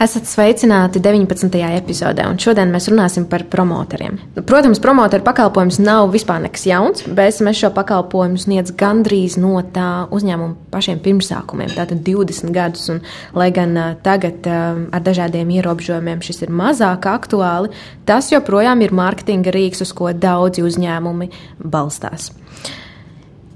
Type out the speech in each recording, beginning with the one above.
Esat sveicināti 19. epizodē, un šodien mēs runāsim par promotoriem. Protams, promotoru pakalpojums nav vispār nekas jauns, bet mēs šo pakalpojumu sniedz gandrīz no tā uzņēmuma pašiem pirmsākumiem, tātad 20 gadus. Un, lai gan tagad ar dažādiem ierobežojumiem šis ir mazāk aktuāli, tas joprojām ir mārketinga rīks, uz ko daudzi uzņēmumi balstās.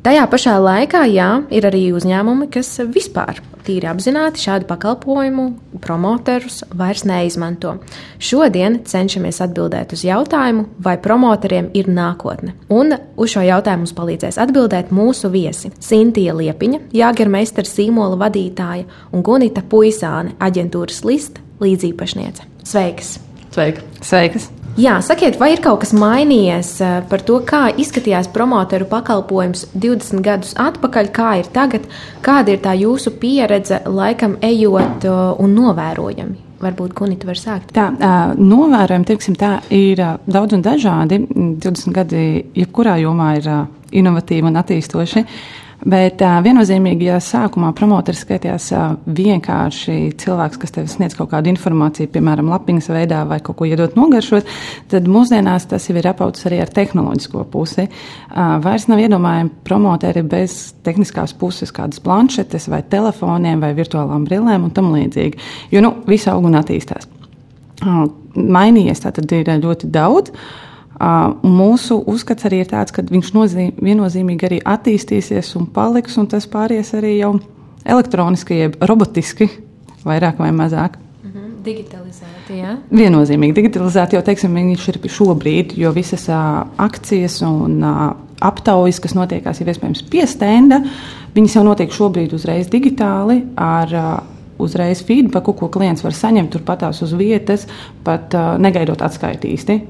Tajā pašā laikā, jā, ir arī uzņēmumi, kas vispār tīri apzināti šādu pakalpojumu promotorus vairs neizmanto. Šodien cenšamies atbildēt uz jautājumu, vai promotoriem ir nākotne. Un uz šo jautājumu mums palīdzēs atbildēt mūsu viesi - Sintīna Liepiņa, Jāgermeistara Sīmola vadītāja un Gunita Puisāne, aģentūras lista līdzīpašniece. Sveikas! Sveika. Sveikas! Jā, sakiet, vai ir kaut kas mainījies eh, par to, kā izskatījās promotoru pakalpojums 20 gadus atpakaļ, kā ir tagad, kāda ir tā jūsu pieredze laikam ejot eh, un novērojami? Varbūt Kunita var sākt. Tā, novērojami, teiksim, tā ir daudz un dažādi. 20 gadi jebkurā jomā ir inovatīvi un attīstoši. Bet uh, viennozīmīgi, ja sākumā promotors skaitījās uh, vienkārši cilvēks, kas tev sniedz kaut kādu informāciju, piemēram, lapiņas veidā vai kaut ko iedot nogaršot, tad mūsdienās tas jau ir apauts arī ar tehnoloģisko pusi. Uh, vairs nav iedomājami promotori bez tehniskās puses, kādas planšetes vai telefoniem vai virtuālām brillēm un tam līdzīgi. Jo, nu, viss aug un attīstās. Uh, mainījies tā tad ir ļoti daudz. Uh, Mūsu uzskats arī ir tāds, ka viņš nozīm, viennozīmīgi arī attīstīsies un paliks, un tas pāries arī jau elektroniski, jeb robotiski, vairāk vai mazāk. Mhm, digitalizēti, jā? Viennozīmīgi digitalizēti, jo teiksim, viņš ir šobrīd, jo visas uh, akcijas un uh, aptaujas, kas notiekās jau iespējams pie stenda, viņas jau notiek šobrīd uzreiz digitāli ar uh, uzreiz feedbacku, ko klients var saņemt turpatās uz vietas, pat uh, negaidot atskaitīsti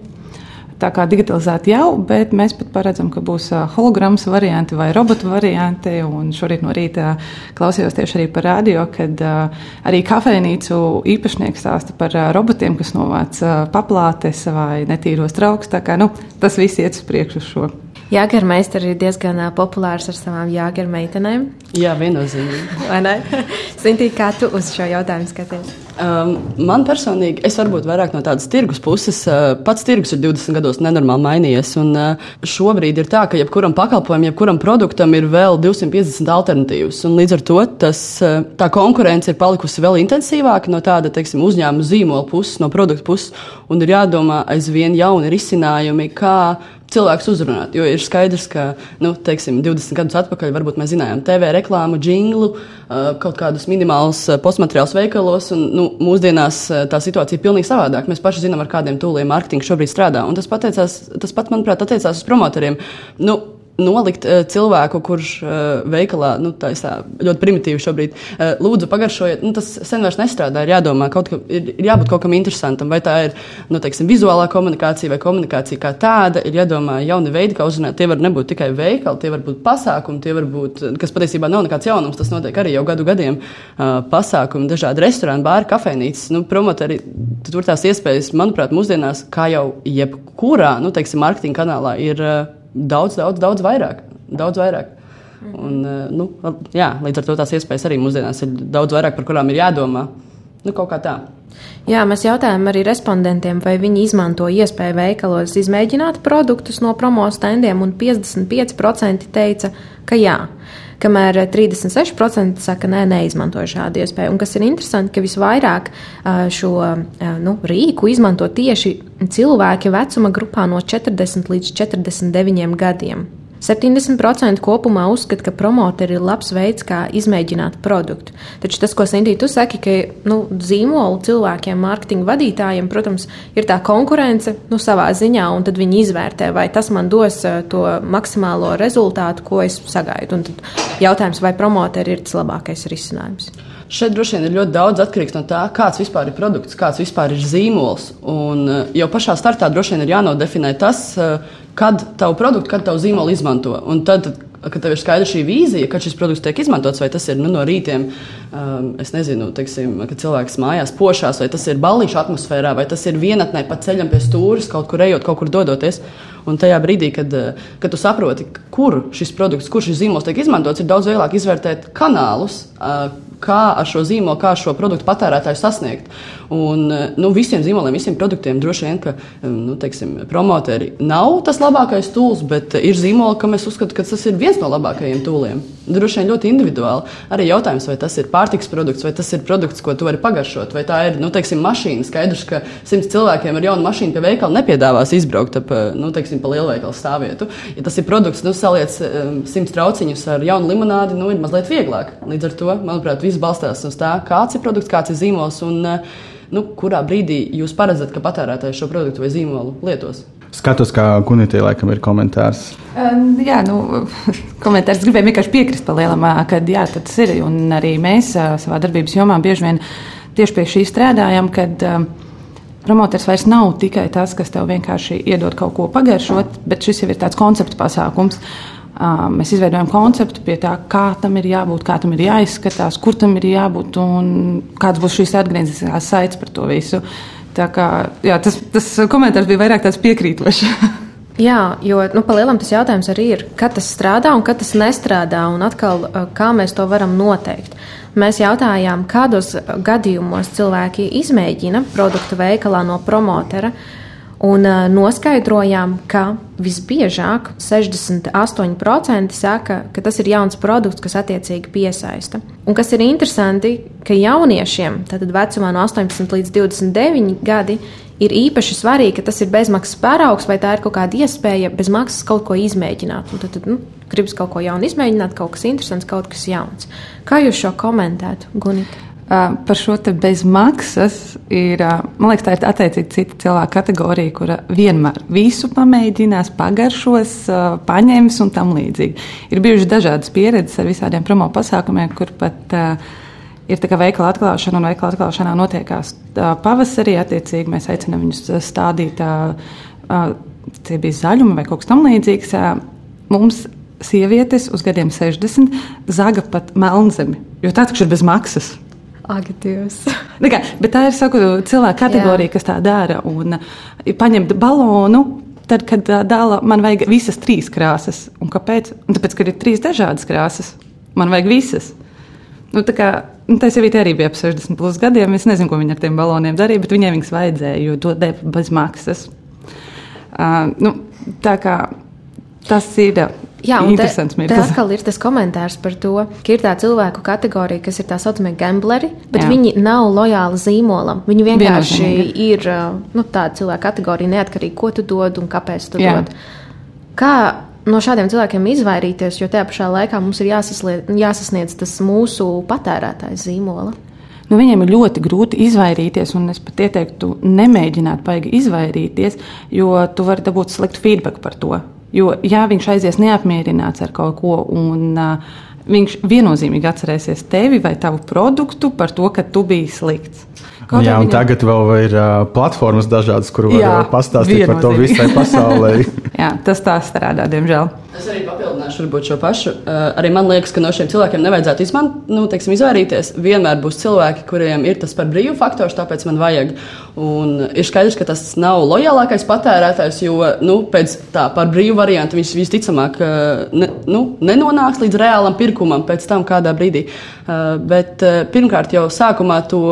tā kā digitalizēti jau, bet mēs pat paredzam, ka būs holograms varianti vai robotu varianti. Un šorīt no rīta klausījos tieši arī par radio, kad arī kafejnīcu īpašnieks stāsta par robotiem, kas novāc paplātes vai netīros trauks. Tā kā nu, tas viss iet uz priekšu uz šo. Jāgermeistars ir diezgan uh, populārs ar savām jāgermeitenēm. Jā, viennozīmīgi. Vai ne? Sintī, kā tu uz šo jautājumu skaties? Um, man personīgi, es varbūt vairāk no tādas tirgus puses, uh, pats tirgus ir 20 gados nenormāli mainījies. Un, uh, šobrīd ir tā, ka jebkuram pakalpojumam, jebkuram produktam ir vēl 250 alternatīvas. Līdz ar to tas, uh, tā konkurence ir palikusi vēl intensīvāka no tāda teiksim, uzņēmuma zīmola puses, no produktu puses. Un ir jādomā aizvien jauni risinājumi, kā cilvēks uzrunāt. Jo ir skaidrs, ka nu, teiksim, 20 gadus atpakaļ varbūt mēs zinājām TV reklāmu, jinglu, kaut kādus minimālus postmateriālus veikalos. Un, nu, mūsdienās tā situācija ir pilnīgi savādāka. Mēs paši zinām, ar kādiem tūliem mārketinga šobrīd strādā. Un tas, pateicās, tas pat, manuprāt, attiecās uz promotoriem. Nu, nolikt uh, cilvēku, kurš uh, veikalā, nu, tā ir ļoti primitīvi šobrīd, uh, lūdzu, pagaršojiet. Nu, tas sen vairs nestrādā. Ir jādomā, kaut ka, ir, ir jābūt kaut kam interesantam. Vai tā ir nu, teiksim, vizuālā komunikācija vai komunikācija kā tāda. Ir jādomā jauni veidi, kā uzrunāt. Tie var nebūt tikai veikali, tie var būt pasākumi, tie var būt, kas patiesībā nav nekāds jaunums. Tas notiek arī jau gadu gadiem. Uh, pasākumi, dažādi restorāni, bāri, kafejnīcas. Nu, promotori, tur tās iespējas, manuprāt, mūsdienās, kā jau jebkurā, nu, teiksim, mārketinga kanālā ir. Uh, daudz, daudz, daudz vairāk. Daudz vairāk. Un, eh, nu, jā, līdz ar to tās iespējas arī mūsdienās ir daudz vairāk, par kurām ir jādomā. Nu, kaut kā tā. Jā, mēs jautājām arī respondentiem, vai viņi izmanto iespēju veikalos izmēģināt produktus no promo standiem, un 55% teica, ka jā kamēr 36% saka, nē, neizmantoju šādu iespēju. Un kas ir interesanti, ka visvairāk šo nu, rīku izmanto tieši cilvēki vecuma grupā no 40 līdz 49 gadiem. 70% kopumā uzskata, ka promotori ir labs veids, kā izmēģināt produktu. Taču tas, ko Sintī, tu saki, ka nu, zīmolu cilvēkiem, mārketinga vadītājiem, protams, ir tā konkurence nu, savā ziņā, un tad viņi izvērtē, vai tas man dos uh, to maksimālo rezultātu, ko es sagaidu. Un tad jautājums, vai promotori ir tas labākais risinājums. Šeit droši vien ir ļoti daudz atkarīgs no tā, kāds vispār ir produkts, kāds vispār ir zīmols. Un uh, jau pašā startā droši vien ir jānodefinē tas, uh, kad tavu produktu, kad tavu zīmolu izmanto. Un tad, kad tev ir skaidra šī vīzija, kad šis produkts tiek izmantots, vai tas ir nu, no rītiem, um, es nezinu, teiksim, kad cilvēks mājās pošās, vai tas ir ballīšu atmosfērā, vai tas ir vienatnē pa ceļam pie stūres, kaut kur ejot, kaut kur dodoties. Un tajā brīdī, kad, kad tu saproti, kur šis produkts, kur šis zīmols tiek izmantots, ir daudz vieglāk izvērtēt kanālus, uh, kā ar šo zīmolu, kā šo produktu patērētāju sasniegt. Un, nu, visiem zīmoliem, visiem produktiem droši vien, ka nu, teiksim, promoteri nav tas labākais tūls, bet ir zīmoli, kam es uzskatu, ka tas ir viens no labākajiem tūliem. Droši vien ļoti individuāli. Arī jautājums, vai tas ir pārtiks produkts, vai tas ir produkts, ko tu vari pagaršot, vai tā ir nu, teiksim, mašīna. Skaidrs, ka simts cilvēkiem ar jaunu mašīnu pie veikala nepiedāvās izbraukt ap, nu, teiksim, pa lielveikalu stāvvietu. Ja tas ir produkts, nu, saliec simts trauciņus ar jaunu limonādi, nu, ir mazliet vieglāk. Līdz ar to, manuprāt, viss balstās uz tā, kāds ir produkts, kāds ir zīmols. Un, nu, kurā brīdī jūs paredzat, ka patērētājs šo produktu vai zīmolu lietos? Skatos, kā Gunitē laikam ir komentārs. Um, jā, nu, komentārs gribēju vienkārši piekrist par lielam, ka jā, tas ir. Un arī mēs savā darbības jomā bieži vien tieši pie šī strādājam, kad um, promotors vairs nav tikai tas, kas tev vienkārši iedod kaut ko pagaršot, bet šis jau ir tāds koncepts pasākums. Um, mēs izveidojam konceptu pie tā, kā tam ir jābūt, kā tam ir jāizskatās, kur tam ir jābūt un kāds būs šīs atgriezniskās saites par to visu. Tā kā, jā, tas, tas komentārs bija vairāk tāds piekrītošs. Jā, jo nu, palielam tas jautājums arī ir, kad tas strādā un kad tas nestrādā, un atkal, kā mēs to varam noteikt. Mēs jautājām, kādos gadījumos cilvēki izmēģina produktu veikalā no promotera, un noskaidrojām, ka visbiežāk 68% saka, ka tas ir jauns produkts, kas attiecīgi piesaista. Un kas ir interesanti, ka jauniešiem, tātad vecumā no 18 līdz 29 gadi, ir īpaši svarīgi, ka tas ir bezmaksas paraugs, vai tā ir kaut kāda iespēja bez maksas kaut ko izmēģināt. Un tad, tad nu, gribas kaut ko jaunu izmēģināt, kaut kas interesants, kaut kas jauns. Kā jūs šo komentētu, Gunita? Par šo te bezmaksas ir, man liekas, tā ir attiecīga cita cilvēka kategorija, kura vienmēr visu pamēģinās, pagaršos, paņems un tam līdzīgi. Ir bijušas dažādas pieredzes ar visādiem promo pasākumiem, kur pat ir tā kā veikala atklāšana, un veikala atklāšanā notiekās pavasarī. Attiecīgi mēs aicinām viņus stādīt, tie bija zaļumi vai kaut kas tamlīdzīgs. Mums sievietes uz gadiem 60 zaga pat melnzemi, jo tā taču ir bez maksas. Agatīvs. kā, bet tā ir saku, cilvēka kategorija, Jā. kas tā dara. Un paņemt balonu, tad, kad dāla, man vajag visas trīs krāsas. Un kāpēc? Un tāpēc, ka ir trīs dažādas krāsas. Man vajag visas. Nu, tā kā nu, tā sieviete arī bija ap 60 plus gadiem. Es nezinu, ko viņa ar tiem baloniem darīja, bet viņai viņas vajadzēja, jo to deva bez maksas. Uh, nu, tā kā tas ir. Jā, un te, te atkal ir tas komentārs par to, ka ir tā cilvēku kategorija, kas ir tā saucamie gambleri, bet Jā. viņi nav lojāli zīmolam. Viņi vienkārši Vienotīgi. ir nu, tāda cilvēka kategorija, neatkarīgi, ko tu dod un kāpēc tu Jā. dod. Kā no šādiem cilvēkiem izvairīties, jo tajā pašā laikā mums ir jāsasniedz tas mūsu patērētājs zīmola. Nu, viņiem ir ļoti grūti izvairīties, un es pat ieteiktu, nemēģināt paigi izvairīties, jo tu vari dabūt sliktu feedback par to. Jo, ja viņš aizies neapmierināts ar kaut ko, un uh, viņš viennozīmīgi atcerēsies tevi vai tavu produktu par to, ka tu biji slikts. Kaut jā, un viņam... tagad vēl ir uh, platformas dažādas, kur var jā, pastāstīt par to visai pasaulē. jā, tas tā strādā, diemžēl. Es arī papildināšu šo pašu. Uh, arī man liekas, ka no šiem cilvēkiem nevajadzētu izmantot, nu, teiksim, izvairīties. Vienmēr būs cilvēki, kuriem ir tas par brīvu faktors, tāpēc man vajag. Un ir skaidrs, ka tas nav lojālākais patērētājs, jo nu, pēc tā par brīvu variantu viņš visticamāk ne, nu, nenonāks līdz reālam pirkumam pēc tam kādā brīdī. Uh, bet uh, pirmkārt jau sākumā to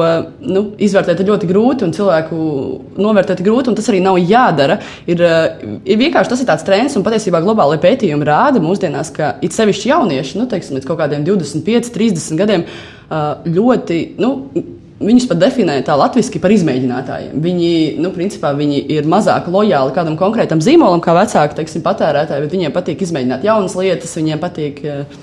nu, izvērtēt ir ļoti grūti un cilvēku novērtēt grūti, un tas arī nav jādara. Ir, ir vienkārši tas ir tāds trends un patiesībā globāli pētījumi pētījumi rāda mūsdienās, ka it sevišķi jaunieši, nu, teiksim, līdz kaut kādiem 25, 30 gadiem, ļoti. Nu, Viņus pat definē tā latviešu par izmēģinātājiem. Viņi, nu, principā, viņi ir mazāk lojāli kādam konkrētam zīmolam, kā vecāki, teiksim, patērētāji, bet viņiem patīk izmēģināt jaunas lietas, viņiem patīk uh,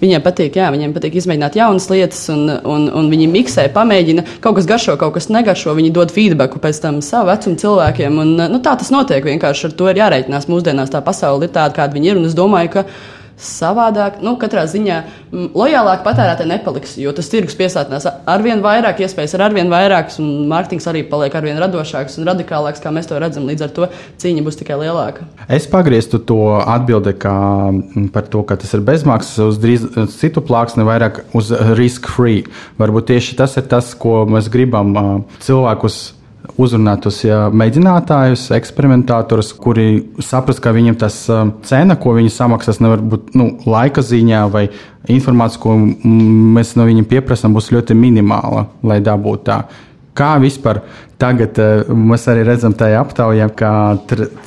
Viņiem patīk, jā, viņiem patīk izmēģināt jaunas lietas, un, un, un viņi miksē, pamēģina. Kaut kas garšo, kaut kas negaršo. Viņi dod feedbacku pēc tam savu vecumu cilvēkiem. Un, nu, tā tas notiek. Vienkārši ar to ir jārēķinās. Mūsdienās tā pasaule ir tāda, kāda viņa ir. Un es domāju, ka savādāk. Nu, katrā ziņā m, lojālāk patērētāji nepaliks, jo tas tirgus piesātinās arvien vairāk, iespējas ir arvien vairākas, un mārketings arī paliek arvien radošāks un radikālāks, kā mēs to redzam. Līdz ar to cīņa būs tikai lielāka. Es pagrieztu to atbildi par to, ka tas ir bezmaksas uz drīz, citu plāksni, vairāk uz risk free. Varbūt tieši tas ir tas, ko mēs gribam cilvēkus uzrunāt tos ja, mēģinātājus, eksperimentātorus, kuri saprast, ka viņiem tas cena, ko viņi samaksās, nevar būt nu, laika ziņā vai informācija, ko mēs no viņiem pieprasām, būs ļoti minimāla, lai dabūtu tā. Kā vispār tagad mēs arī redzam tajā aptaujā, ka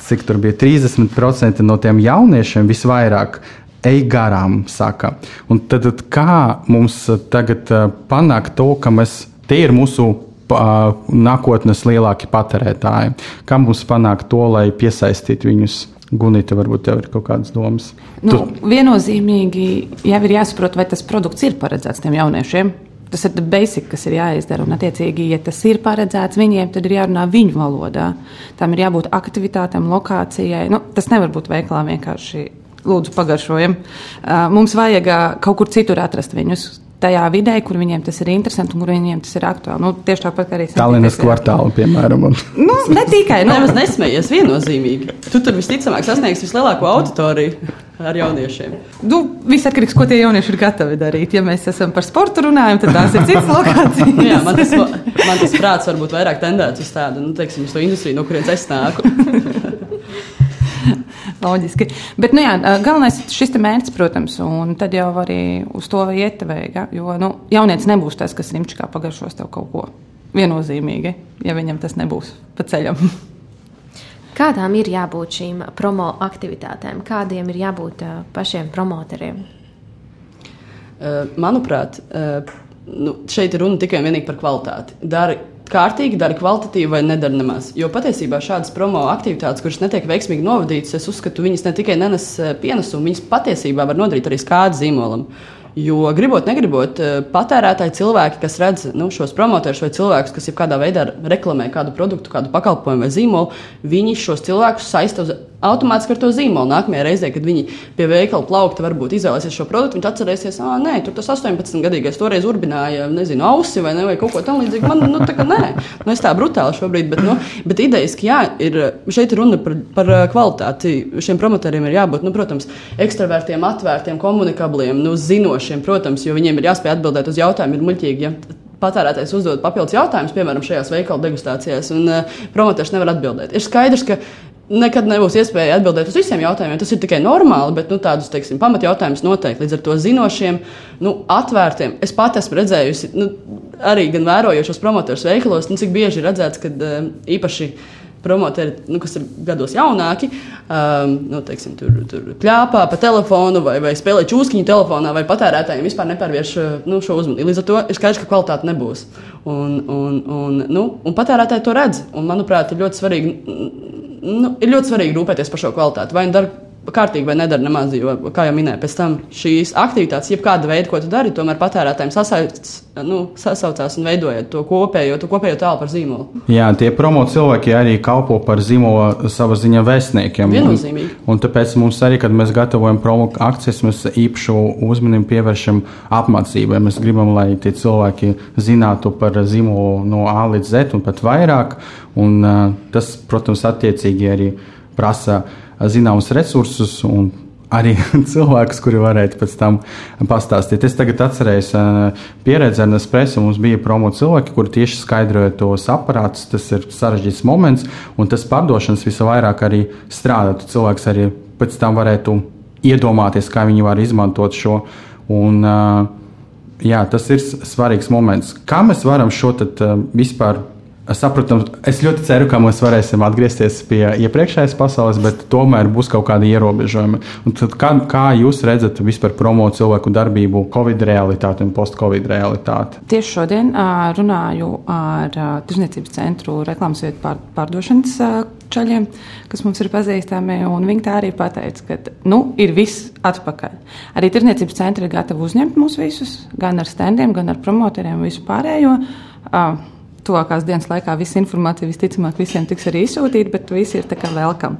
cik tur bija 30% no tiem jauniešiem visvairāk ej garām, saka. Un tad, tad kā mums tagad panākt to, ka mēs, tie ir mūsu nākotnes lielākie patērētāji. Kā mums panākt to, lai piesaistītu viņus? Gunita, varbūt tev ir kaut kādas domas. Nu, tu... Viennozīmīgi jau ir jāsaprot, vai tas produkts ir paredzēts tiem jauniešiem. Tas ir basic, kas ir jāizdara. Un, attiecīgi, ja tas ir paredzēts viņiem, tad ir jārunā viņu valodā. Tam ir jābūt aktivitātēm, lokācijai. Nu, tas nevar būt veiklā vienkārši. Lūdzu, pagaršojam. Mums vajag kaut kur citur atrast viņus, tajā vidē, kur viņiem tas ir interesanti un kur viņiem tas ir aktuāli. Nu, tieši tāpat arī Tallinas kvartāla, piemēram. nu, ne tikai nu. nemaz nesmējies viennozīmīgi. Tu tur visticamāk sasniegs vislielāko auditoriju. Ar jauniešiem. Nu, viss atkarīgs no tā, ko tie jaunieši ir gatavi darīt. Ja mēs esam par sportu runājam, tad tās ir citas lokācijas. Jā, man, tas, man tas prāts varbūt vairāk tendēts uz tādu, nu, teiksim, uz to industriju, no kurienes es nāku. Loģiski. Bet, nu, jā, galvenais ir šis mērķis, protams, un tad jau arī uz to iet veiga. Jo nu, jaunietis nebūs tas, kas rimčikā pagaršos tev kaut ko viennozīmīgi, ja viņam tas nebūs pa ceļam. Kādām ir jābūt šīm promo aktivitātēm? Kādiem ir jābūt pašiem promotoriem? Manuprāt, nu, šeit ir runa tikai un vienīgi par kvalitāti. Dari kārtīgi, dara kvalitatīvi vai nedara nemaz. Jo patiesībā šādas promo aktivitātes, kuras netiek veiksmīgi novadītas, es uzskatu, viņas ne tikai nenes eh, pienesumu, viņas patiesībā var nodarīt arī skādu zīmolam. Jo gribot, negribot, eh, patērētāji cilvēki, kas redz nu, šos promotorus vai cilvēkus, kas jau kādā veidā reklamē kādu produktu, kādu pakalpojumu vai zīmolu, viņi šos cilvēkus saista uz automātiski ar to zīmolu. Nākamajā reizē, kad viņi pie veikala plaukta varbūt izvēlēsies šo produktu, viņi atcerēsies, ah, nē, tur tas 18 gadīgais toreiz urbināja, nezinu, ausi vai, ne, vai kaut ko tamlīdzīgu. Man, nu, tā kā nē, nu, es tā brutāli šobrīd, bet, nu, bet idejas, ka jā, ir, šeit ir runa par, par kvalitāti. Šiem promotoriem ir jābūt, nu, protams, ekstravērtiem, atvērtiem, komunikabliem, nu, zinošiem, protams, jo viņiem ir jāspēj atbildēt uz jautājumiem, ir muļķīgi. Ja? patērētājs uzdod papildus jautājumus, piemēram, šajās veikala degustācijās, un uh, promotors nevar atbildēt. Ir skaidrs, ka nekad nebūs iespēja atbildēt uz visiem jautājumiem. Tas ir tikai normāli, bet nu, tādus teiksim, pamatjautājumus noteikti līdz ar to zinošiem, nu, atvērtiem. Es pat esmu redzējusi, nu, arī gan vērojot šos promotorus veikalos, nu, cik bieži ir redzēts, ka uh, īpaši promotori, nu, kas ir gados jaunāki, um, nu, teiksim, tur, tur pļāpā pa telefonu vai, vai spēlē čūskiņu telefonā, vai patērētājiem vispār nepārvērš nu, šo uzmanību. Līdz ar to ir skaidrs, ka kvalitāte nebūs. Un, un, un, nu, un patērētāji to redz. Un, manuprāt, ir ļoti svarīgi nu, ir ļoti svarīgi rūpēties par šo kvalitāti. Vai nu dara kārtīgi vai nedara nemaz, jo, kā jau minēju, pēc tam šīs aktivitātes, jebkāda veida, ko tu dari, tomēr patērētājiem sasauc, nu, sasaucās un veidojot to kopējo, to kopējo tēlu par zīmolu. Jā, tie promo cilvēki arī kalpo par zīmola savā ziņā vēstniekiem. Viennozīmīgi. Un, un tāpēc mums arī, kad mēs gatavojam promo akcijas, mēs īpašu uzmanību pievēršam apmācībai. Mēs gribam, lai tie cilvēki zinātu par zīmolu no A līdz Z un pat vairāk. Un, uh, tas, protams, attiecīgi arī prasa zināmus resursus un arī cilvēkus, kuri varētu pēc tam pastāstīt. Es tagad atcerējos pieredzi ar Nespresso. Mums bija promo cilvēki, kuri tieši skaidroja tos aparātus. Tas ir sarežģīts moments, un tas pārdošanas visvairāk arī strādātu. Cilvēks arī pēc tam varētu iedomāties, kā viņi var izmantot šo. Un, jā, tas ir svarīgs moments. Kā mēs varam šo tad, vispār Saprotams, es ļoti ceru, ka mēs varēsim atgriezties pie iepriekšējās pasaules, bet tomēr būs kaut kādi ierobežojumi. Kā, kā jūs redzat vispār promo cilvēku darbību, Covid realitāti un post-Covid realitāti? Tieši šodien runāju ar Tirzniecības centru reklāmas vietu pār, pārdošanas čaļiem, kas mums ir pazīstami. Viņi tā arī pateica, ka nu, ir viss atpakaļ. Arī Tirzniecības centri ir gatavi uzņemt mūs visus, gan ar standiem, gan ar promotoriem, visu pārējo. Uh, tuvākās dienas laikā visa informācija visticamāk visiem tiks arī izsūtīta, bet visi ir tā kā velkam.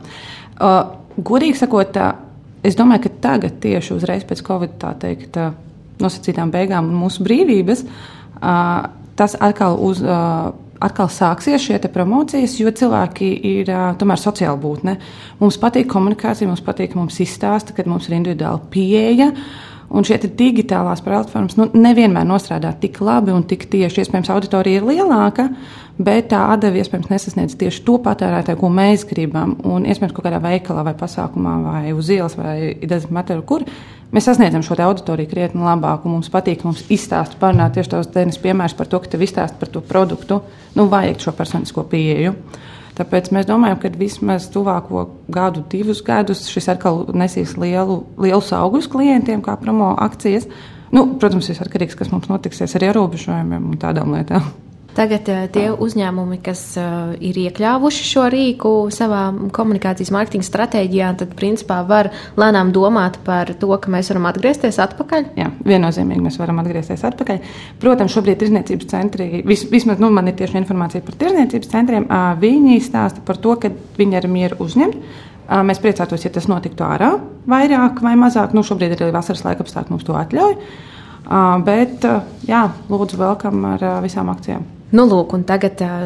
Uh, godīgi sakot, es domāju, ka tagad, tieši uzreiz pēc Covid teikt, nosacītām beigām un mūsu brīvības, tas atkal, uz, atkal sāksies šie promocijas, jo cilvēki ir tomēr sociāla būtne. Mums patīk komunikācija, mums patīk, ka mums izstāsta, ka mums ir individuāla pieeja. Un šie digitālās platformas nu, nevienmēr nostrādā tik labi un tik tieši. Iespējams, auditorija ir lielāka, bet tā atdeve iespējams nesasniedz tieši to patērētāju, ko mēs gribam. Un iespējams, kaut kādā veikalā vai pasākumā vai uz ielas vai idejas materiālu, kur mēs sasniedzam šo auditoriju krietni labāk. Mums patīk, mums izstāsta, parunāt tieši tos tenis piemērus par to, ka tev izstāsta par to produktu. Nu, vajag šo personisko pieeju. Tāpēc mēs domājam, ka vismaz tuvāko gadu, divus gadus šis atkal nesīs lielu, lielus augļus klientiem, kā promo akcijas. Nu, protams, ir atkarīgs, kas mums notiksies ar ierobežojumiem un tādām lietām. Tagad uh, tie uzņēmumi, kas uh, ir iekļāvuši šo rīku savā komunikācijas mārketinga stratēģijā, tad principā var lēnām domāt par to, ka mēs varam atgriezties atpakaļ. Jā, viennozīmīgi mēs varam atgriezties atpakaļ. Protams, šobrīd tirzniecības centri, vis, vismaz nu, man ir tieši informācija par tirzniecības centriem, viņi stāsta par to, ka viņi ir mieru uzņemt. Mēs priecātos, ja tas notiktu ārā vairāk vai mazāk. Nu, šobrīd arī vasaras laika apstākļi, mums to atļauj. Bet, jā, lūdzu, welcome ar visām akcijām. Nu, lūk, un tagad uh,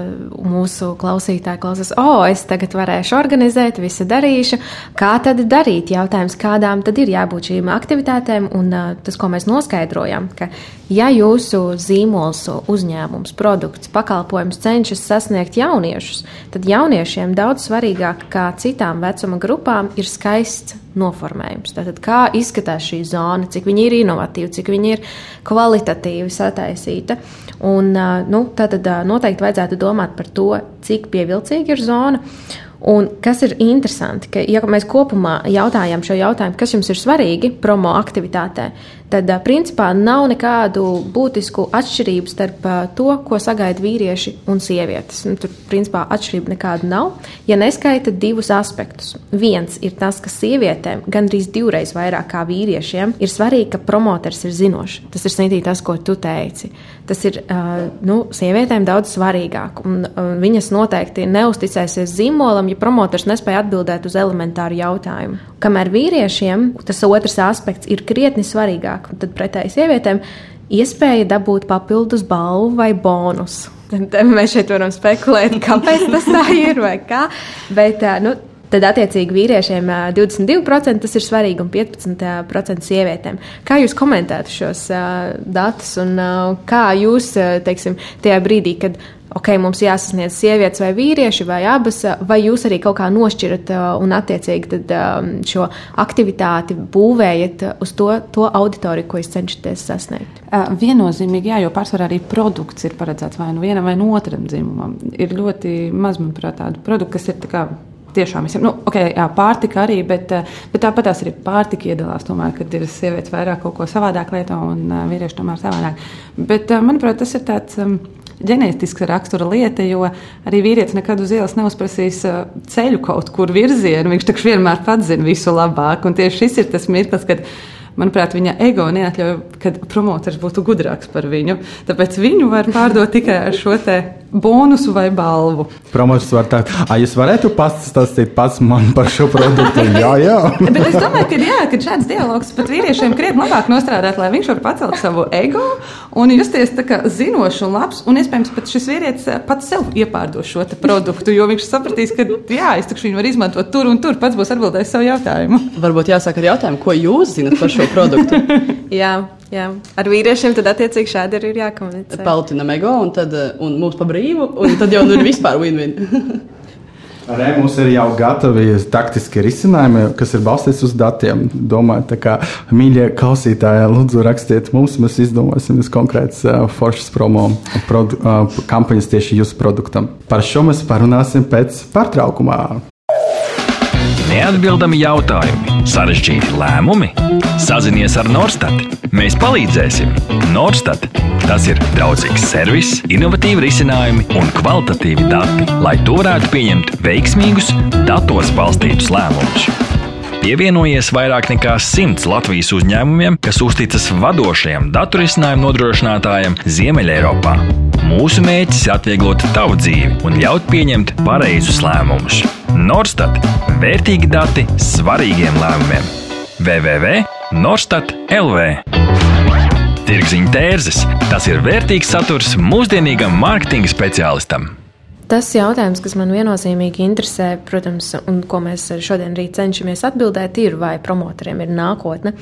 mūsu klausītāji klausās, o, oh, es tagad varēšu organizēt, visu darīšu. Kā tad darīt? Jautājums, kādām tad ir jābūt šīm aktivitātēm, un uh, tas, ko mēs noskaidrojam, ka, ja jūsu zīmols, uzņēmums, produkts, pakalpojums cenšas sasniegt jauniešus, tad jauniešiem daudz svarīgāk kā citām vecuma grupām ir skaists noformējums. Tātad, kā izskatās šī zona, cik viņi ir inovatīvi, cik viņi ir kvalitatīvi sataisīta. Un, nu, tad noteikti vajadzētu domāt par to, cik pievilcīga ir zona. Un kas ir interesanti, ka, ja mēs kopumā jautājam šo jautājumu, kas jums ir svarīgi promo aktivitātē, tad principā nav nekādu būtisku atšķirību starp to, ko sagaida vīrieši un sievietes. Nu, tur principā atšķirība nekāda nav, ja neskaita divus aspektus. Viens ir tas, ka sievietēm gandrīz divreiz vairāk kā vīriešiem ir svarīgi, ka promotors ir zinošs. Tas ir snitīgi tas, ko tu teici. Tas ir nu, sievietēm daudz svarīgāk. Un viņas noteikti neusticēsies zīmolam, ja promotors nespēja atbildēt uz elementāru jautājumu. Kamēr vīriešiem tas otrs aspekts ir krietni svarīgāk, tad pretēji sievietēm iespēja dabūt papildus balvu vai bonusu. Mēs šeit varam spekulēt, kāpēc tas tā ir vai kā. Bet, nu, tad attiecīgi vīriešiem 22% tas ir svarīgi un 15% sievietēm. Kā jūs komentētu šos datus un kā jūs, teiksim, tajā brīdī, kad ok, mums jāsasniedz sievietes vai vīrieši vai abas, vai jūs arī kaut kā nošķirat un attiecīgi tad, šo aktivitāti būvējat uz to, to auditoriju, ko jūs cenšaties sasniegt? Viennozīmīgi, jā, jo pārsvarā arī produkts ir paredzēts vai nu vienam vai nu otram dzimumam. Ir ļoti maz, manuprāt, tādu produktu, kas ir kā tiešām visiem. Nu, okay, jā, pārtika arī, bet, bet tāpat arī pārtika iedalās. Tomēr, kad ir sievietes vairāk kaut ko savādāk lieto un vīrieši tomēr savādāk. Bet, manuprāt, tas ir tāds ģenētiska rakstura lieta, jo arī vīrietis nekad uz ielas neuzprasīs ceļu kaut kur virzienu. Viņš taču vienmēr pats zina visu labāk. Un tieši šis ir tas mirklis, kad manuprāt, viņa ego neatļauj, ka promotors būtu gudrāks par viņu. Tāpēc viņu var pārdot tikai ar šo bonusu vai balvu. Promotors var teikt, ah, jūs varētu pastāstīt pats man par šo produktu. jā, jā. Bet es domāju, ka, jā, ka šāds dialogs pat vīriešiem krietni labāk nostrādāt, lai viņš var pacelt savu ego un justies tā kā zinošs un labs. Un iespējams, pat šis vīrietis pats sev iepārdos šo produktu, jo viņš sapratīs, ka jā, es viņu varu izmantot tur un tur. Pats būs atbildējis savu jautājumu. Varbūt jāsāk ar jautājumu, ko jūs zinat par šo produktu. jā. Jā. Ar vīriešiem tad attiecīgi šādi arī ir jākomunicē. Peltinam ego un, tad, un mūs pa brīvu, un tad jau nu ir vispār win-win. Arī mums ir jau gatavi taktiski risinājumi, kas ir balstīti uz datiem. Domāju, tā kā mīļie klausītāji, lūdzu, rakstiet mums, mēs izdomāsim konkrētas uh, foršas promo produ, uh, kampaņas tieši jūsu produktam. Par šo mēs parunāsim pēc pārtraukumā. Neatbildami jautājumi, sarežģīti lēmumi. Sazinies ar Norstat. Mēs palīdzēsim. Norstat. Tas ir draudzīgs servis, innovatīvi risinājumi un kvalitatīvi dati, lai to varētu pieņemt veiksmīgus, datos balstītus lēmumus. Pievienojies vairāk nekā simts Latvijas uzņēmumiem, kas uzticas vadošajam datorisinājumu nodrošinātājam Ziemeļeiropā. Mūsu mērķis ir atvieglot tavu dzīvi un ļaut pieņemt pareizus lēmumus. Norstat - vērtīgi dati svarīgiem lēmumiem. www.norstat LV. Tirziņa tērzes - tas ir vērtīgs saturs mūsdienīgam mārketinga speciālistam. Tas jautājums, kas man viennozīmīgi interesē, protams, un ko mēs šodien arī cenšamies atbildēt, ir, vai promotoriem ir nākotne.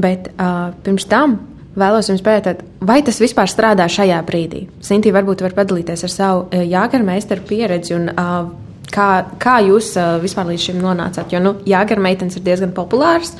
Bet uh, pirms tam vēlos jums pajautāt, vai tas vispār strādā šajā brīdī? Sintīna varbūt var padalīties ar savu jāgarmeistaru pieredzi un uh, Kā, kā jūs uh, vispār līdz šim nonācāt? Jo, nu, jāgarmeitens ir diezgan populārs.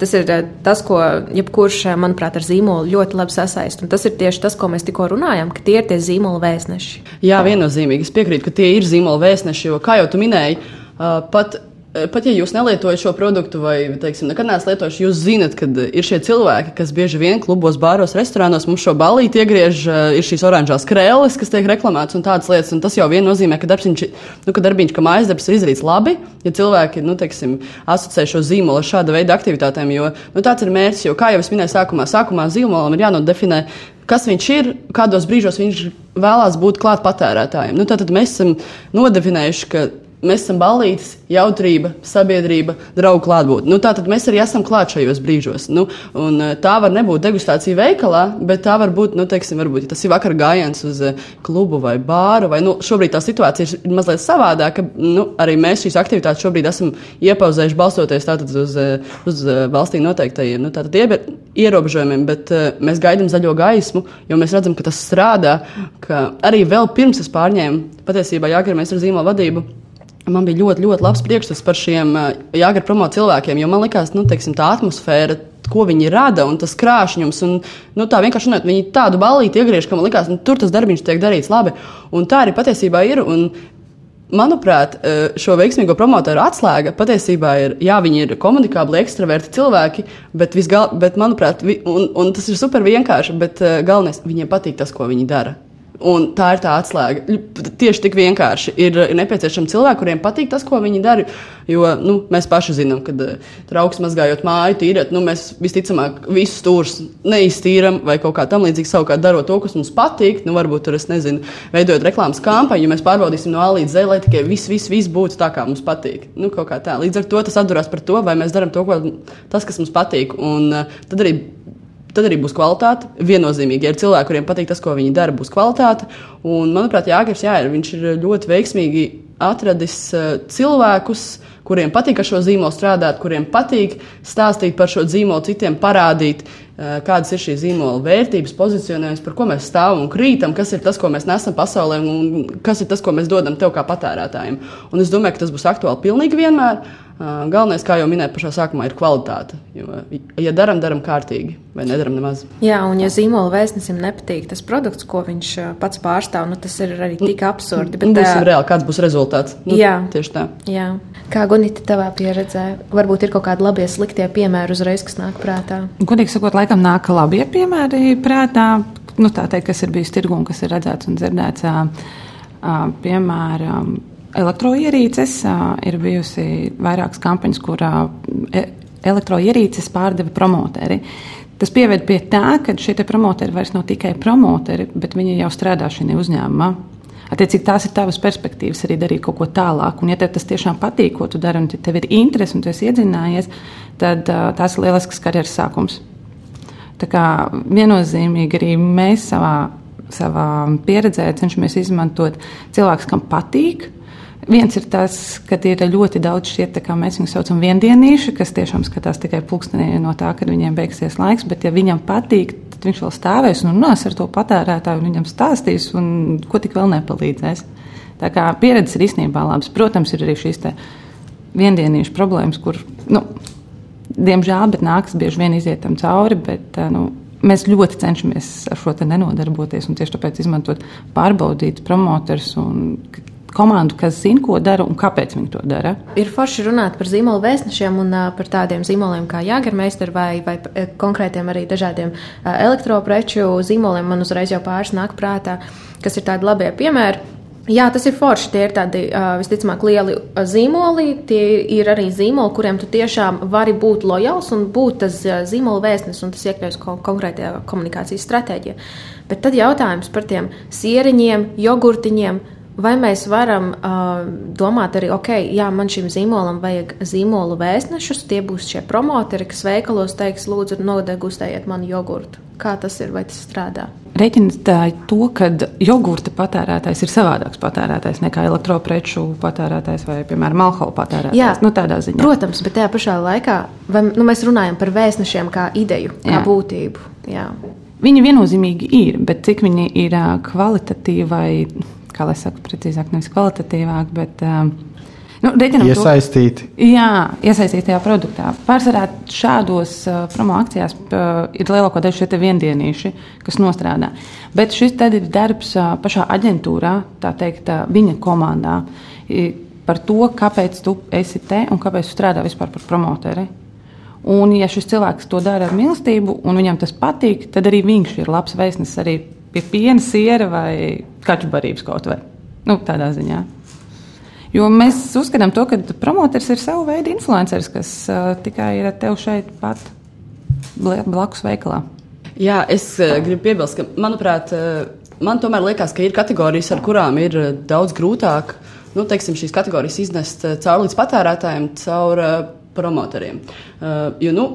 Tas ir uh, tas, ko jebkurš, uh, manuprāt, ar zīmolu ļoti labi sasaist. Un tas ir tieši tas, ko mēs tikko runājām, ka tie ir tie zīmola vēstneši. Jā, viennozīmīgi. Es piekrītu, ka tie ir zīmola vēstneši, jo, kā jau tu minēji, pat Eh, pat ja jūs nelietojat šo produktu, vai teiksim, nekad neesat lietojuši, jūs zinat, ka eh, ir šie cilvēki, kas bieži vien klubos, bāros, restorānos mums šo balīti iegriež, eh, ir šīs oranžās krēles, kas tiek reklamētas un tādas lietas. Un tas jau vien nozīmē, ka darbiņš, nu, ka darbiņš, ka mājas darbs ir izdarīts labi, ja cilvēki nu, teiksim, asociē šo zīmolu ar šāda veida aktivitātēm. Jo nu, tāds ir mērķis, jo, kā jau es minēju sākumā, sākumā zīmolam ir jānodefinē kas viņš ir, kādos brīžos viņš vēlās būt klāt patērētājiem. Nu, tad mēs esam nodefinējuši, ka Mēs esam balītis, jautrība, sabiedrība, draugu klātbūtne. Nu, Tātad mēs arī esam klāt šajos brīžos. Nu, tā var nebūt degustācija veikalā, bet tā var būt, nu, teiksim, varbūt, ja tas ir vakar gājiens uz eh, klubu vai bāru. Vai, nu, šobrīd tā situācija ir mazliet savādāka. Nu, arī mēs šīs aktivitātes šobrīd esam iepauzējuši balstoties uz, eh, uz eh, valstī noteiktajiem nu, ierobežojumiem, bet mēs gaidām zaļo gaismu, jo mēs redzam, ka tas strādā. Ka arī vēl pirms es pārņēmu patiesībā jāgarmēs ar zīmola vadību Man bija ļoti, ļoti labs priekšstats par šiem eh, jāgar promo cilvēkiem, jo man likās, nu, teiksim, tā atmosfēra, ko viņi rada un tas krāšņums. Un, nu, tā vienkārši runājot, viņi tādu balīti iegriež, ka man likās, nu, tur tas darbiņš tiek darīts labi. Un tā arī patiesībā ir. Un, Manuprāt, eh, šo veiksmīgo promotoru atslēga patiesībā ir, jā, viņi ir komunikābli, ekstraverti cilvēki, bet, visgal, bet manuprāt, vi, un, un tas ir super vienkārši, bet eh, galvenais, viņiem patīk tas, ko viņi dara. Un tā ir tā atslēga. Tieši tik vienkārši ir, ir nepieciešami cilvēki, kuriem patīk tas, ko viņi dara. Jo nu, mēs paši zinām, ka uh, trauks mazgājot māju, tīrēt, nu, mēs visticamāk visus stūrus neiztīram vai kaut kā tamlīdzīga. Savukārt, darot to, kas mums patīk, nu, varbūt tur, es nezinu, veidojot reklāmas kampaņu, mēs pārbaudīsim no A līdz Z, lai tikai viss, viss, viss būtu tā, kā mums patīk. Nu, Līdz ar to tas atdurās par to, vai mēs darām to, ko, tas, kas mums patīk. Un, uh, tad arī Tad arī būs kvalitāte. Viennozīmīgi, ja ir cilvēki, kuriem patīk tas, ko viņi dara, būs kvalitāte. Un, manuprāt, Jānis jā, viņš ir ļoti veiksmīgi atradis uh, cilvēkus, kuriem patīk ar šo zīmolu strādāt, kuriem patīk stāstīt par šo zīmolu, citiem parādīt, uh, kādas ir šīs zīmola vērtības, pozicionējums, par ko mēs stāvam un krītam, kas ir tas, ko mēs nesam pasaulē un kas ir tas, ko mēs dodam tev kā patērētājiem. Un es domāju, ka tas būs aktuāli pilnīgi vienmēr. Galvenais, kā jau minēju, pašā sākumā ir kvalitāte. Jo, ja darām, darām kārtīgi, vai nedaram nemaz. Jā, un ja zīmola vēstnesim nepatīk tas produkts, ko viņš pats pārstāv, nu, tas ir arī tik absurdi. Bet, būsim reāli, kāds būs rezultāts. Nu, jā, tieši tā. Jā. Kā Gunita, tavā pieredzē, varbūt ir kaut kādi labie, sliktie piemēri uzreiz, kas nāk prātā? Godīgi sakot, laikam nāk labie piemēri prātā. Nu, teikt, kas ir bijis tirgu un kas ir redzēts un dzirdēts. Piemēram, elektroierīces. Ir bijusi vairākas kampaņas, kurā e, elektroierīces pārdeva promoteri. Tas pieved pie tā, ka šie promoteri vairs nav tikai promoteri, bet viņi jau strādā šajā uzņēmumā. Attiecīgi, tās ir tavas perspektīvas arī darīt kaut ko tālāk. Un, ja tev tas tiešām patīk, ko tu dari, un ja tev ir interese un tu esi iedzinājies, tad uh, tas ir lielisks karjeras sākums. Tā kā viennozīmīgi arī mēs savā, savā pieredzē cenšamies izmantot cilvēkus, kam patīk, Viens ir tas, ka ir ļoti daudz šie, kā mēs viņus saucam, viendienīši, kas tiešām skatās tikai pulkstenī no tā, kad viņiem beigsies laiks. Bet, ja viņam patīk, tad viņš vēl stāvēs un runās ar to patērētāju, un viņam stāstīs, un ko tik vēl nepalīdzēs. Tā kā pieredze ir īstenībā labs. Protams, ir arī šīs viendienīšu problēmas, kur, nu, diemžēl, bet nāks bieži vien iziet tam cauri. Bet, nu, mēs ļoti cenšamies ar šo nenodarboties un tieši tāpēc izmantot pārbaudīt promotors un komandu, kas zina, ko dara un kāpēc viņi to dara. Ir forši runāt par zīmolu vēstnešiem un uh, par tādiem zīmoliem kā Jāgarmeister vai, vai konkrētiem arī dažādiem uh, elektropreču zīmoliem. Man uzreiz jau pāris nāk prātā, kas ir tādi labie piemēri. Jā, tas ir forši. Tie ir tādi uh, visticamāk lieli zīmoli. Tie ir arī zīmoli, kuriem tu tiešām vari būt lojāls un būt tas uh, zīmola vēstnes, un tas iekļaujas ko konkrētajā komunikācijas stratēģijā. Bet tad jautājums par tiem sieriņiem, jogurtiņiem vai mēs varam uh, domāt arī, ok, jā, man šim zīmolam vajag zīmolu vēstnešus, tie būs šie promotori, kas veikalos teiks, lūdzu, nodegustējiet manu jogurtu. Kā tas ir, vai tas strādā? Rēķinātāji to, ka jogurta patērētājs ir savādāks patērētājs nekā elektropreču patērētājs vai, piemēram, alkohola patērētājs. Jā, nu, tādā ziņā. Protams, bet tajā pašā laikā vai, nu, mēs runājam par vēstnešiem kā ideju, kā Jā. būtību. Jā. Viņi viennozīmīgi ir, bet cik viņi ir kvalitatīvi vai, kā lai saka, precīzāk, nevis kvalitatīvāk, bet uh, Nu, iesaistīti. To, jā, iesaistīti tajā produktā. Pārsvarā šādos uh, promo akcijās uh, ir lielāko daļu šie viendienīši, kas nostrādā. Bet šis tad ir darbs uh, pašā aģentūrā, tā teikt, uh, viņa komandā. I, par to, kāpēc tu esi te un kāpēc tu strādā vispār par promoteri. Un, ja šis cilvēks to dara ar mīlestību, un viņam tas patīk, tad arī viņš ir labs vēstnesis arī pie piena, siera vai kaķu barības kaut vai. Nu, tādā ziņā. Jo mēs uzskatām, to, ka promotors ir sava veida influenceris, kas uh, tikai ir tev šeit pat blakus veikalā. Jā, es uh, gribu piebilst, ka, manuprāt, uh, man tomēr liekas, ka ir kategorijas, ar kurām ir uh, daudz grūtāk nu, teiksim, šīs kategorijas iznest uh, caur līdz patērētājiem, caur uh, promotoriem. Uh, jo, nu,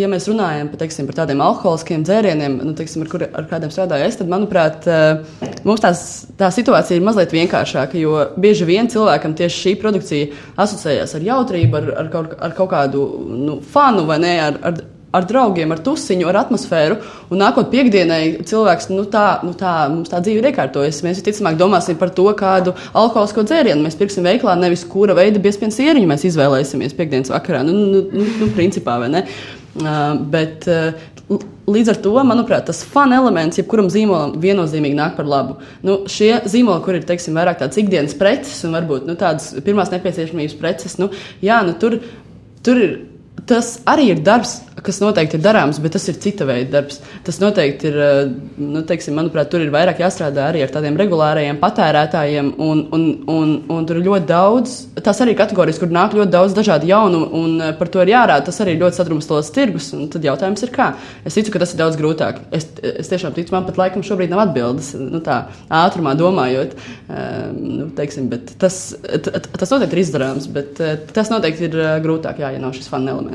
ja mēs runājam par, teiksim, par tādiem alkoholiskiem dzērieniem, nu, teiksim, ar, kur, ar kādiem strādāju es, tad, manuprāt, uh, mums tās, tā situācija ir mazliet vienkāršāka. Jo bieži vien cilvēkam tieši šī produkcija asociējas ar jautrību, ar, ar, kaut, ar kaut kādu nu, fanu vai ne. Ar, ar, ar draugiem, ar tusiņu, ar atmosfēru. Un nākot piekdienai, cilvēks, nu tā, nu tā, mums tā dzīve ir iekārtojusies. Mēs visticamāk domāsim par to, kādu alkoholisko dzērienu mēs pirksim veiklā, nevis kura veida biezpienas ieriņu mēs izvēlēsimies piekdienas vakarā. Nu, nu, nu, nu principā, vai ne? Bet, Līdz ar to, manuprāt, tas fun elements, jebkuram zīmolam, viennozīmīgi nāk par labu. Nu, šie zīmoli, kur ir teiksim, vairāk tādas ikdienas preces un varbūt nu, tādas pirmās nepieciešamības preces, nu, jā, nu, tur, tur ir tas arī ir darbs, kas noteikti ir darāms, bet tas ir cita veida darbs. Tas noteikti ir, eh, nu, teiksim, manuprāt, tur ir vairāk jāstrādā arī ar tādiem regulāriem patērētājiem, un, un, un, un tur ir ļoti daudz. Tas arī kategorijas, kur nāk ļoti daudz dažādu jaunu, un eh, par to ir jārāda. Tas arī ir ļoti sadrumstalots tirgus, un tad jautājums ir, kā. Es ticu, ka tas ir daudz grūtāk. Es, es tiešām ticu, man pat laikam šobrīd nav atbildes, nu, tā ātrumā domājot, um, nu, teiksim, bet tas, tas noteikti ir izdarāms, bet tas noteikti ir grūtāk, jā, ja nav šis fun elements.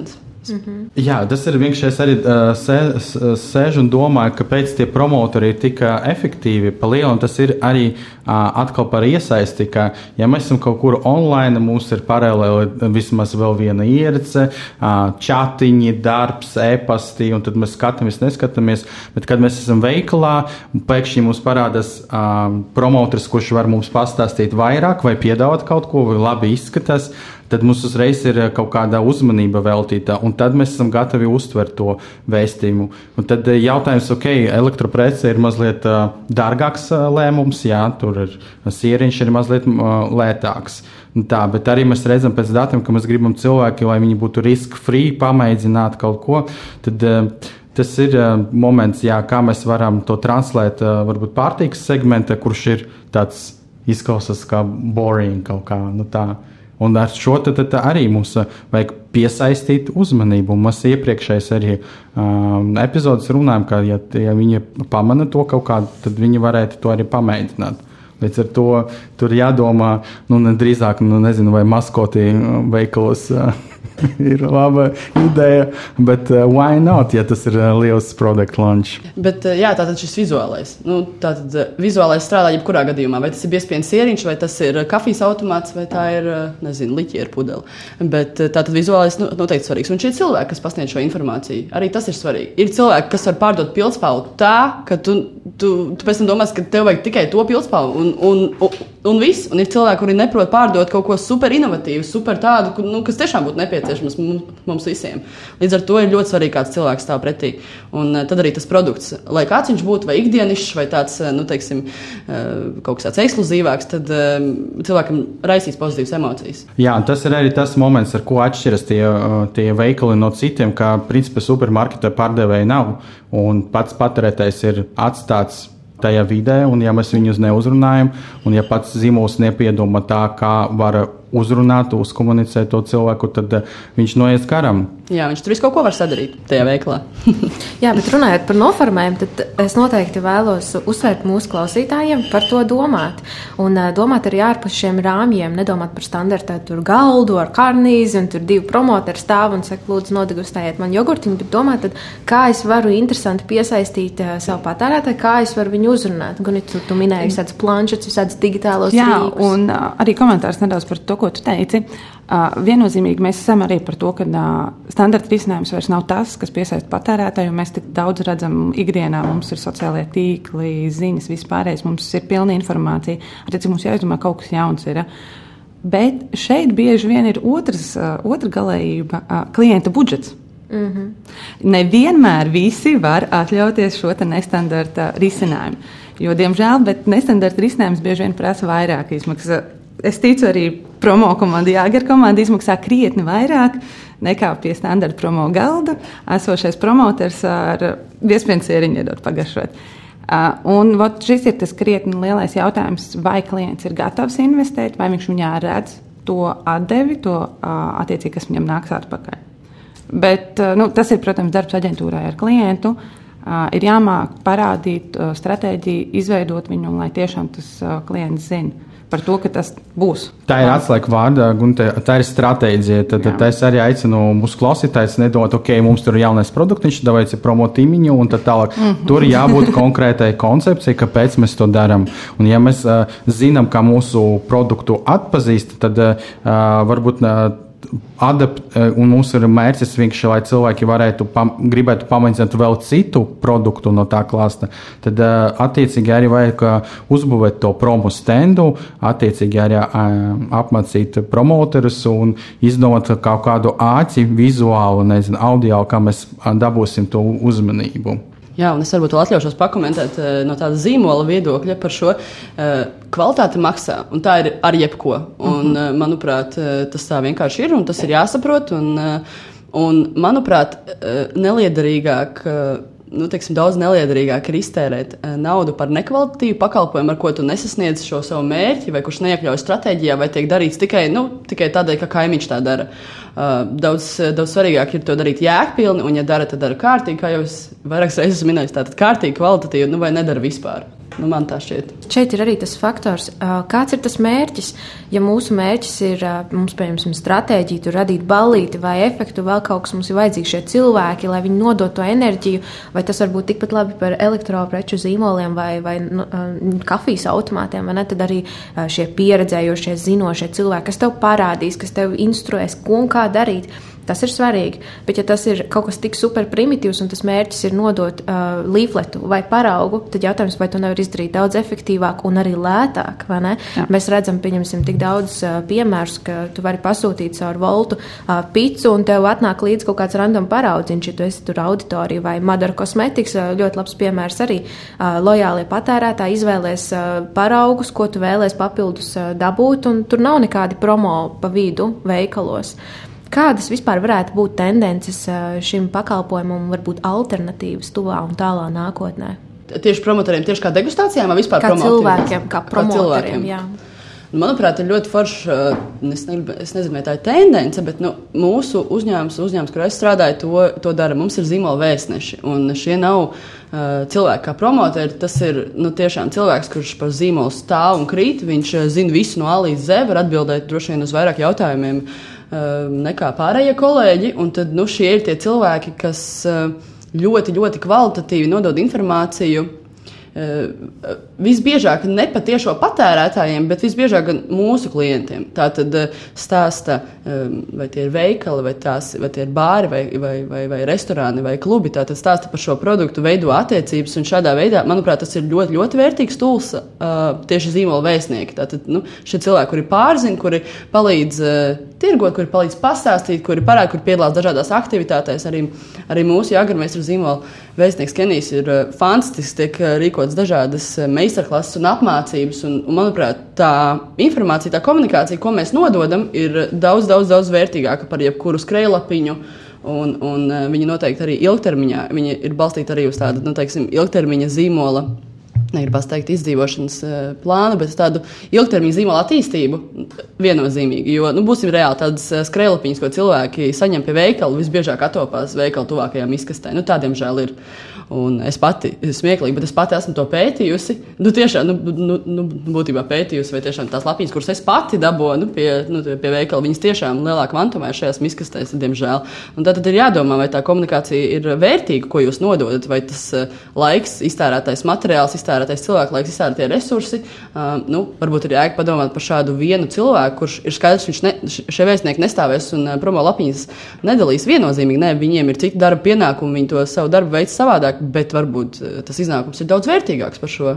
Mm -hmm. Jā, tas ir vienkārši. Es arī uh, sēžu un domāju, kāpēc tie promotori ir tik uh, efektīvi. Pa lielu, tas ir arī uh, atkal par iesaisti, ka, ja mēs esam kaut kur online, mums ir paralēli vismaz vēl viena ierce, uh, chatiņi, darbs, e-pasti, un tad mēs skatāmies, neskatāmies. Bet, kad mēs esam veikalā, pēkšņi mums parādās uh, promotors, kurš var mums pastāstīt vairāk vai piedāvāt kaut ko, vai labi izskatās tad mums uzreiz ir eh, kaut kāda uzmanība veltīta, un tad mēs esam gatavi uztvert to vēstījumu. Un tad eh, jautājums, ok, elektroprece ir mazliet uh, dārgāks lēmums, jā, tur ir sieriņš ir mazliet lētāks. Tā, bet arī mēs redzam pēc datiem, ka mēs gribam cilvēki, lai viņi būtu risk-free, pamēģināt kaut ko. Tad, Tas ir moments, jā, kā mēs varam to translēt, varbūt pārtīkas segmentā, kurš ir tāds izklausās kā boring kaut kā. Nu, tā. Un ar šo tad, tad arī mums uh, vajag piesaistīt uzmanību. Mēs iepriekšējais arī um, epizodes runājām, ka, ja, ja viņi pamana to kaut kādu, tad viņi varētu to arī pamēģināt. Līdz ar to tur jādomā, nu, drīzāk, nu, nezinu, vai maskoti uh, veikalos. Uh, ir laba ideja, bet uh, why not, ja tas ir uh, liels produkt launch? Bet, uh, jā, tātad šis vizuālais. Nu, tātad uh, vizuālais strādā jebkurā gadījumā. Vai tas ir biezpienas ieriņš, vai tas ir uh, kafijas automāts, vai tā ir, uh, nezinu, liķieru pudele. Bet uh, tātad vizuālais nu, noteikti svarīgs. Un šie cilvēki, kas pasniedz šo informāciju, arī tas ir svarīgi. Ir cilvēki, kas var pārdot pildspālu tā, ka tu, tu, tu pēc tam domā, ka tev vajag tikai to pildspālu un, un, un, un viss. Un ir cilvēki, kuri neprot pārdot kaut ko super inovatīvu, super tādu, nu, kas tiešām būtu nepieciešams mums, mums visiem. Līdz ar to ir ļoti svarīgi, kāds cilvēks stāv pretī. Un eh, tad arī tas produkts, lai kāds viņš būtu, vai ikdienišs, vai tāds, eh, nu, teiksim, eh, kaut kas tāds ekskluzīvāks, tad cilvēkam raisīs pozitīvas emocijas. Jā, tas ir arī tas moments, ar ko atšķiras tie, tie veikali no citiem, ka principā supermarketā pārdevēja nav un pats patērētājs ir atstāts tajā vidē, un ja mēs viņus neuzrunājam, un ja pats zīmols nepiedoma tā, kā var uzrunāt, uzkomunicēt to cilvēku, tad viņš noies karam. Jā, viņš tur visu kaut ko var sadarīt tajā veiklā. Jā, bet runājot par noformējumu, tad es noteikti vēlos uzsvērt mūsu klausītājiem par to domāt. Un uh, domāt arī ārpus šiem rāmjiem, nedomāt par standartētu galdu ar karnīzi, un tur divi promoteri stāv un saka, lūdzu, nodegustējiet man jogurtiņu, bet domāt, tad, kā es varu interesanti piesaistīt uh, savu patērētāju, kā es varu viņu uzrunāt. Gan tu, tu minēji visādas planšetes, visādas digitālos Jā, rīkus. un arī komentārs nedaudz par to, ko tu teici. Viennozīmīgi mēs esam arī par to, ka standarta risinājums vairs nav tas, kas piesaista patērētāju. Mēs tik daudz redzam ikdienā, mums ir sociālie tīkli, ziņas, vispārējais, mums ir pilna informācija. Arī mums jāizdomā kaut kas jauns. Ir, Bet šeit bieži vien ir otrs, otra galējība klienta budžets. Mm -hmm. Nevienmēr visi var atļauties šo nestandarta risinājumu. Jo, diemžēl, nestandarta risinājums bieži vien prasa vairāk izmaksas es ticu arī promo komandai, Jāgara komanda izmaksā krietni vairāk nekā pie standarta promo galda esošais promotors ar viespienas ieriņu iedot pagaršot. Uh, un vat, šis ir tas krietni lielais jautājums, vai klients ir gatavs investēt, vai viņš viņā redz to atdevi, to uh, attiecīgi, kas viņam nāks atpakaļ. Bet, uh, nu, tas ir, protams, darbs aģentūrai ar klientu. Uh, ir jāmāk parādīt uh, stratēģiju, izveidot viņu, lai tiešām tas uh, klients zina par to, ka tas būs. Tā ir atslēga vārdā, un tā, tā ir stratēģija. Tad, tad es arī aicinu mūsu klausītājus nedot, ok, mums tur ir jaunais produkts, ir promotīmiņu, un tā tālāk. Mm -hmm. Tur jābūt konkrētai koncepcijai, kāpēc mēs to darām. Un, ja mēs uh, zinām, kā mūsu produktu atpazīst, tad uh, varbūt. Uh, adapt, eh, un ir mērķis vienkārši, lai cilvēki varētu pam, gribētu pamēģināt vēl citu produktu no tā klāsta. Tad, eh, attiecīgi, arī vajag eh, uzbūvēt to promo standu, attiecīgi arī apmācīt promotorus un izdomāt kaut kādu āķi, vizuālu, nezinu, audio, kā mēs dabūsim to uzmanību. Jā, un es varbūt vēl atļaušos pakomentēt uh, no tāda zīmola viedokļa par šo uh, kvalitāti maksā. Un tā ir ar jebko. Un, uh, manuprāt, uh, tas tā vienkārši ir un tas ir jāsaprot. Un, uh, un manuprāt, uh, neliederīgāk. Uh, nu, teiksim, daudz neliederīgāk ir iztērēt naudu par nekvalitatīvu pakalpojumu, ar ko tu nesasniedz šo savu mērķi, vai kurš neiekļaujas stratēģijā, vai tiek darīts tikai, nu, tikai tādēļ, ka kaimiņš tā dara. Uh, daudz, daudz svarīgāk ir to darīt jēgpilni, un, ja dara, tad dara kārtīgi, kā jau es vairākas reizes minēju, tātad kārtīgi, kvalitatīvi, nu vai nedara vispār. Nu, man tā šķiet. Šeit ir arī tas faktors, kāds ir tas mērķis. Ja mūsu mērķis ir, mums, piemēram, stratēģija, tur radīt ballīti vai efektu, vēl kaut kas mums ir vajadzīgi šie cilvēki, lai viņi nodot to enerģiju, vai tas var būt tikpat labi par elektropreču zīmoliem vai, vai nu, kafijas automātiem, vai ne? Tad arī šie pieredzējošie, zinošie cilvēki, kas tev parādīs, kas tev instruēs, ko un kā darīt. Tas ir svarīgi. Bet, ja tas ir kaut kas tik super primitīvs un tas mērķis ir nodot uh, līfletu vai paraugu, tad jautājums, vai to nevar izdarīt daudz efektīvāk un arī lētāk. Mēs redzam, pieņemsim, tik daudz uh, piemērus, ka tu vari pasūtīt caur voltu uh, picu un tev atnāk līdzi kaut kāds random paraudziņš, ja tu esi tur auditorija vai Madara Cosmetics. Uh, ļoti labs piemērs arī uh, lojālie patērētāji izvēlēs uh, paraugus, ko tu vēlēs papildus uh, dabūt, un tur nav nekādi promo pa vidu veikalos. Kādas vispār varētu būt tendences šim pakalpojumam, varbūt alternatīvas tuvā un tālā nākotnē? Tieši promotoriem, tieši kā degustācijām, vai vispār kā cilvēkiem, kā promotoriem? Kā cilvēkiem. Manuprāt, ir ļoti forši. Es, ne, es nezinu, vai tā ir tendence, bet nu, mūsu uzņēmums, uzņēmums, kur es strādāju, to, to dara. Mums ir zīmola vēstneši. Un šie nav uh, cilvēki kā promotori. Tas ir nu, tiešām cilvēks, kurš par zīmolu stāv un krīt. Viņš zina visu no A līdz Z, var atbildēt droši vien uz vairāk jautājumiem. Uh, nekā pārējie kolēģi. Un tad nu, šie ir tie cilvēki, kas eh, ļoti, ļoti kvalitatīvi nodod informāciju Eh, visbiežāk ne patiešo patērētājiem, bet visbiežāk gan mūsu klientiem. Tā tad eh, stāsta, eh, vai tie ir veikali, vai, tās, vai tie ir bāri, vai, vai, vai, vai restorāni, vai klubi. Tā tad stāsta par šo produktu, veido attiecības, un šādā veidā, manuprāt, tas ir ļoti, ļoti vērtīgs tools tieši zīmola vēstnieki. Tātad nu, šie cilvēki, kuri pārzina, kuri palīdz tirgot, kuri palīdz pastāstīt, kuri parāda, kuri piedalās dažādās aktivitātēs. Arī, arī mūsu jāgarmēs ar zīmola vēstnieks Kenijs ir fantastisks, tiek rīkots rīkotas dažādas eh, meistarklases un apmācības. Un, un, manuprāt, tā informācija, tā komunikācija, ko mēs nododam, ir daudz, daudz, daudz vērtīgāka par jebkuru skrejlapiņu. Un, un eh, viņi noteikti arī ilgtermiņā viņi ir balstīti arī uz tādu nu, teiksim, ilgtermiņa zīmola negribas teikt, izdzīvošanas plānu, bet tādu ilgtermiņa zīmola attīstību viennozīmīgi. Jo, nu, būsim reāli, tādas skrējlapiņas, ko cilvēki saņem pie veikala, visbiežāk atopās veikala tuvākajām izkastēm. Nu, tādiem žēl ir. Un es pati smieklīgi, bet es pati esmu to pētījusi. Nu, tiešām, nu, nu, nu, būtībā pētījusi, vai tiešām tās lapiņas, kuras es pati dabūju nu, pie, nu, pie veikala, viņas tiešām lielākā mantumā ir šajās miskastēs, diemžēl. Un tad, tad ir jādomā, vai tā komunikācija ir vērtīga, ko jūs nododat, vai tas uh, laiks, iztērētais materiāls, iztērētais cilvēku laiks, iztērētie resursi. Uh, nu, varbūt ir jēga padomāt par šādu vienu cilvēku, kurš ir skaidrs, viņš ne, šie vēstnieki nestāvēs un uh, promo lapiņas nedalīs viennozīmīgi. Ne, viņiem ir citi darba pienākumi, viņi to savu darbu veids savādāk bet varbūt eh, tas iznākums ir daudz vērtīgāks par šo.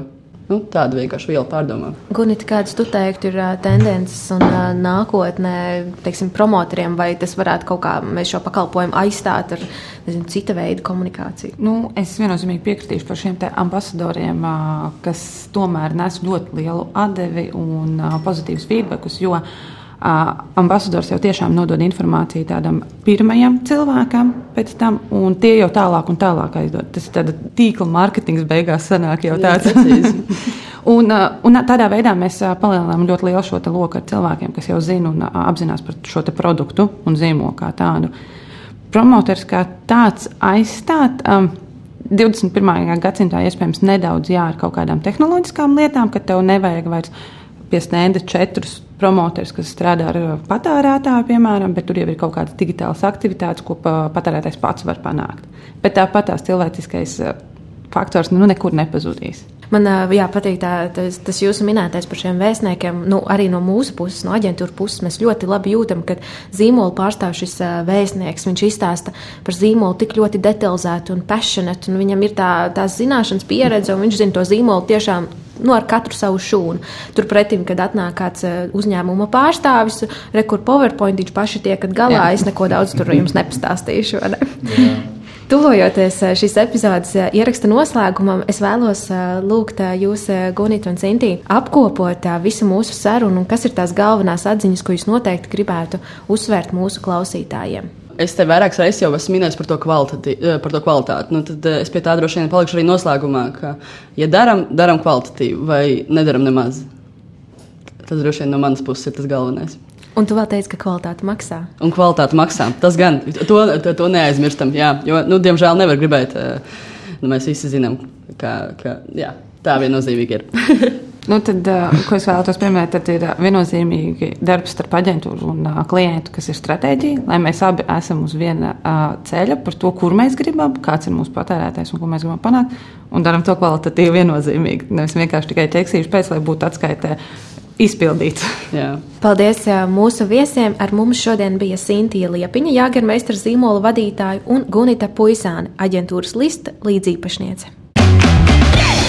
Nu, tāda vienkārši viela pārdomā. Gunita, kādas tu teiktu, ir uh, tendences un uh, nākotnē, teiksim, promotoriem, vai tas varētu kaut kā mēs šo pakalpojumu aizstāt ar nezinu, cita veida komunikāciju? Nu, es viennozīmīgi piekritīšu par šiem ambasadoriem, uh, kas tomēr nes ļoti lielu atdevi un pozitīvus feedbackus, jo uh, ambasadors jau tiešām nodod informāciju tādam pirmajam cilvēkam, pēc tam, un tie jau tālāk un tālāk aizdod. Tas ir tāds tīkla mārketings, beigās sanāk jau tāds. un, un tādā veidā mēs palielinām ļoti lielu šo loku ar cilvēkiem, kas jau zina un apzinās par šo produktu un zīmolu kā tādu. Promotors kā tāds aizstāt. Um, 21. gadsimtā iespējams nedaudz jā, ar kaut kādām tehnoloģiskām lietām, ka tev nevajag vairs pie stenda četrus promotors, kas strādā ar patērētāju, piemēram, bet tur jau ir kaut kādas digitālas aktivitātes, ko patērētājs pats var panākt. Bet tāpat tās cilvēciskais faktors nu, nekur nepazudīs. Man jā, patīk tā, tas, tas jūsu minētais par šiem vēstniekiem. Nu, arī no mūsu puses, no aģentūra puses, mēs ļoti labi jūtam, ka zīmola pārstāv šis vēstnieks. Viņš izstāsta par zīmolu tik ļoti detalizēti un passionate, un viņam ir tā, tās zināšanas, pieredze, un viņš zina to zīmolu tiešām nu, ar katru savu šūnu. Turpretī, kad atnāk kāds uzņēmuma pārstāvis, rekur PowerPoint, viņš paši tiekat galā. Jā. Es neko daudz tur jums nepastāstīšu. Ne? Tuvojoties eh, šīs epizodes eh, ieraksta noslēgumam, es vēlos eh, lūgt jūs, Gunita un Cintī, apkopot visu mūsu sarunu un kas ir tās galvenās atziņas, ko jūs noteikti gribētu uzsvērt mūsu klausītājiem. Es te vairākas reizes jau esmu minējis par to, par to kvalitāti. Nu, tad es pie tā droši vien palikšu arī noslēgumā, ka, ja darām, darām kvalitatīvi vai nedaram nemaz, tas droši vien no manas puses ir tas galvenais. Un tu vēl teici, ka kvalitāte maksā. Un kvalitāte maksā. Tas gan, to, to, to neaizmirstam. Jā, jo, nu, diemžēl nevar gribēt. Eh, nu, mēs visi zinām, ka, ka jā, tā viennozīmīgi ir. nu, tad, ko es vēlētos pieminēt, tad ir viennozīmīgi darbs starp aģentūru un klientu, kas ir stratēģija, lai mēs abi esam uz viena ceļa par to, kur mēs gribam, kāds ir mūsu patērētājs un ko mēs gribam panākt. Un darām to kvalitatīvi viennozīmīgi. Nevis vienkārši tikai ķeksīšu pēc, lai būtu atskaitē izpildīts. Jā. Paldies mūsu viesiem. Ar mums šodien bija Sintīna Liepiņa, Jāgermeistara zīmola vadītāja un Gunita Puisāne, aģentūras lista līdzīpašniece.